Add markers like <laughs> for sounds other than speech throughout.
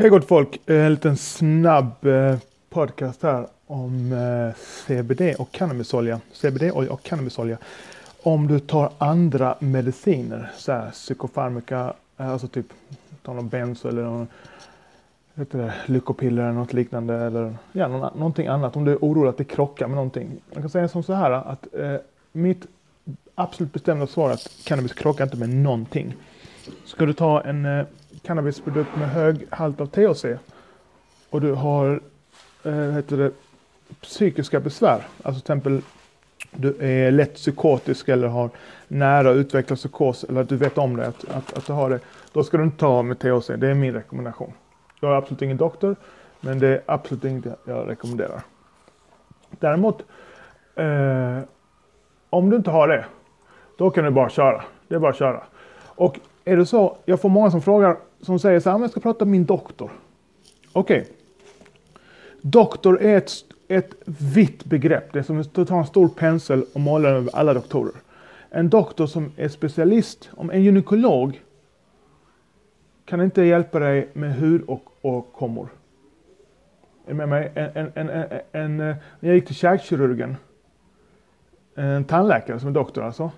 Hej gott folk! Eh, en liten snabb eh, podcast här om eh, CBD och cannabisolja. CBD-olja och cannabisolja. Om du tar andra mediciner, så här, psykofarmaka, alltså typ ta någon benzo eller någon det, lyckopiller eller något liknande eller ja, någon, någonting annat. Om du är orolig att det krockar med någonting. Jag kan säga som så här att eh, mitt absolut bestämda svar är att cannabis krockar inte med någonting. Ska du ta en eh, cannabisprodukt med hög halt av THC och du har eh, heter det, psykiska besvär, alltså till exempel du är lätt psykotisk eller har nära utvecklad psykos eller att du vet om det, att, att, att du har det, då ska du inte ta med THC. Det är min rekommendation. Jag är absolut ingen doktor, men det är absolut inget jag rekommenderar. Däremot, eh, om du inte har det, då kan du bara köra. Det är bara att köra. Och är det så, jag får många som frågar, som säger så här, jag ska prata med min doktor. Okej. Okay. Doktor är ett, ett vitt begrepp. Det är som att ta en stor pensel och måla över alla doktorer. En doktor som är specialist, om en gynekolog kan inte hjälpa dig med hud och, och kommor. Är med mig? En, en, en, en, en, jag gick till käkkirurgen, en tandläkare som är doktor alltså.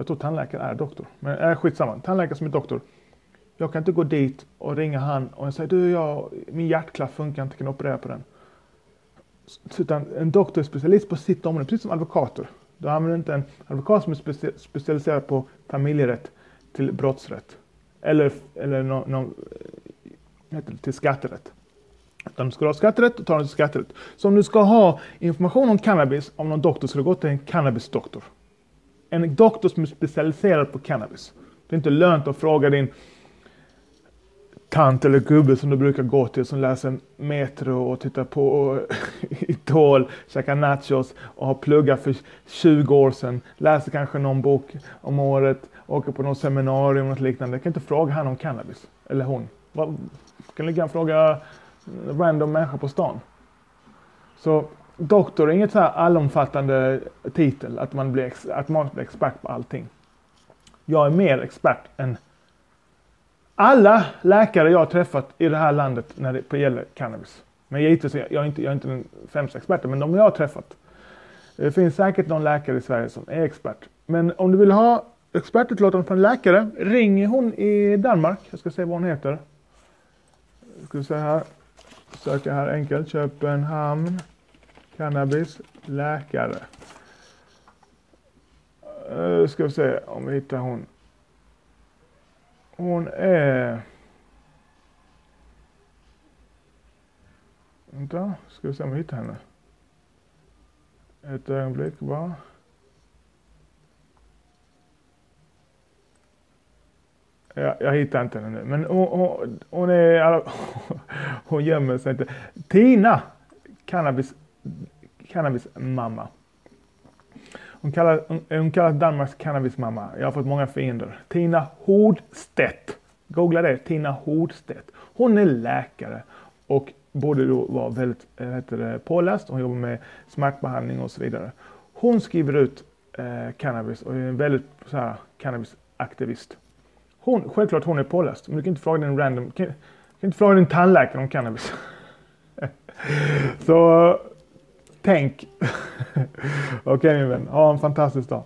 Jag tror tandläkare är doktor. Men äh, skitsamma. Tandläkare som är doktor. Jag kan inte gå dit och ringa han och säga du, jag, min hjärtklaff funkar inte, kan operera på den. Utan en doktor är specialist på sitt område, precis som advokater. Du använder inte en advokat som är specialiserad på familjerätt till brottsrätt. Eller, eller no, no, heter det, till skatterätt. Utan du ska ha skatterätt, och tar du till skatterätt. Så om du ska ha information om cannabis om någon doktor, ska du gå till en cannabisdoktor en doktor som är specialiserad på cannabis. Det är inte lönt att fråga din tant eller gubbe som du brukar gå till som läser Metro och tittar på <laughs> Idol, käkar nachos och har pluggat för 20 år sedan, läser kanske någon bok om året, åker på något seminarium eller liknande. Jag kan inte fråga han om cannabis. Eller hon. Jag kan lika gärna fråga random människa på stan. Så doktor är inget så här allomfattande titel, att man blir, att man blir expert på allting. Jag är mer expert än alla läkare jag har träffat i det här landet när det gäller cannabis. Men givetvis, jag är inte, jag är inte den främsta experten, men de jag har träffat. Det finns säkert någon läkare i Sverige som är expert. Men om du vill ha expertutlåtande från en läkare, ring hon i Danmark. Jag ska se vad hon heter. Jag ska se här. Söka här enkelt. Köpenhamn. Cannabis, läkare. Nu ska vi se om vi hittar hon. Hon är... Vänta, ska vi se om vi hittar henne. Ett ögonblick bara. Jag, jag hittar inte henne nu, men hon, hon, hon är... <laughs> Hon gömmer sig inte. Tina! Cannabis cannabismamma. Hon kallas, hon kallas Danmarks cannabismamma. Jag har fått många fiender. Tina Hordstedt. Googla det. Tina Hordstedt. Hon är läkare och borde då vara väldigt eh, heter det, påläst. Hon jobbar med smärtbehandling och så vidare. Hon skriver ut eh, cannabis och är en väldigt så här, cannabisaktivist. Hon, självklart hon är påläst, men du kan inte fråga din random, kan, kan inte fråga din tandläkare om cannabis. <laughs> så Tänk. <laughs> Okej okay, min vän, ha en fantastisk dag.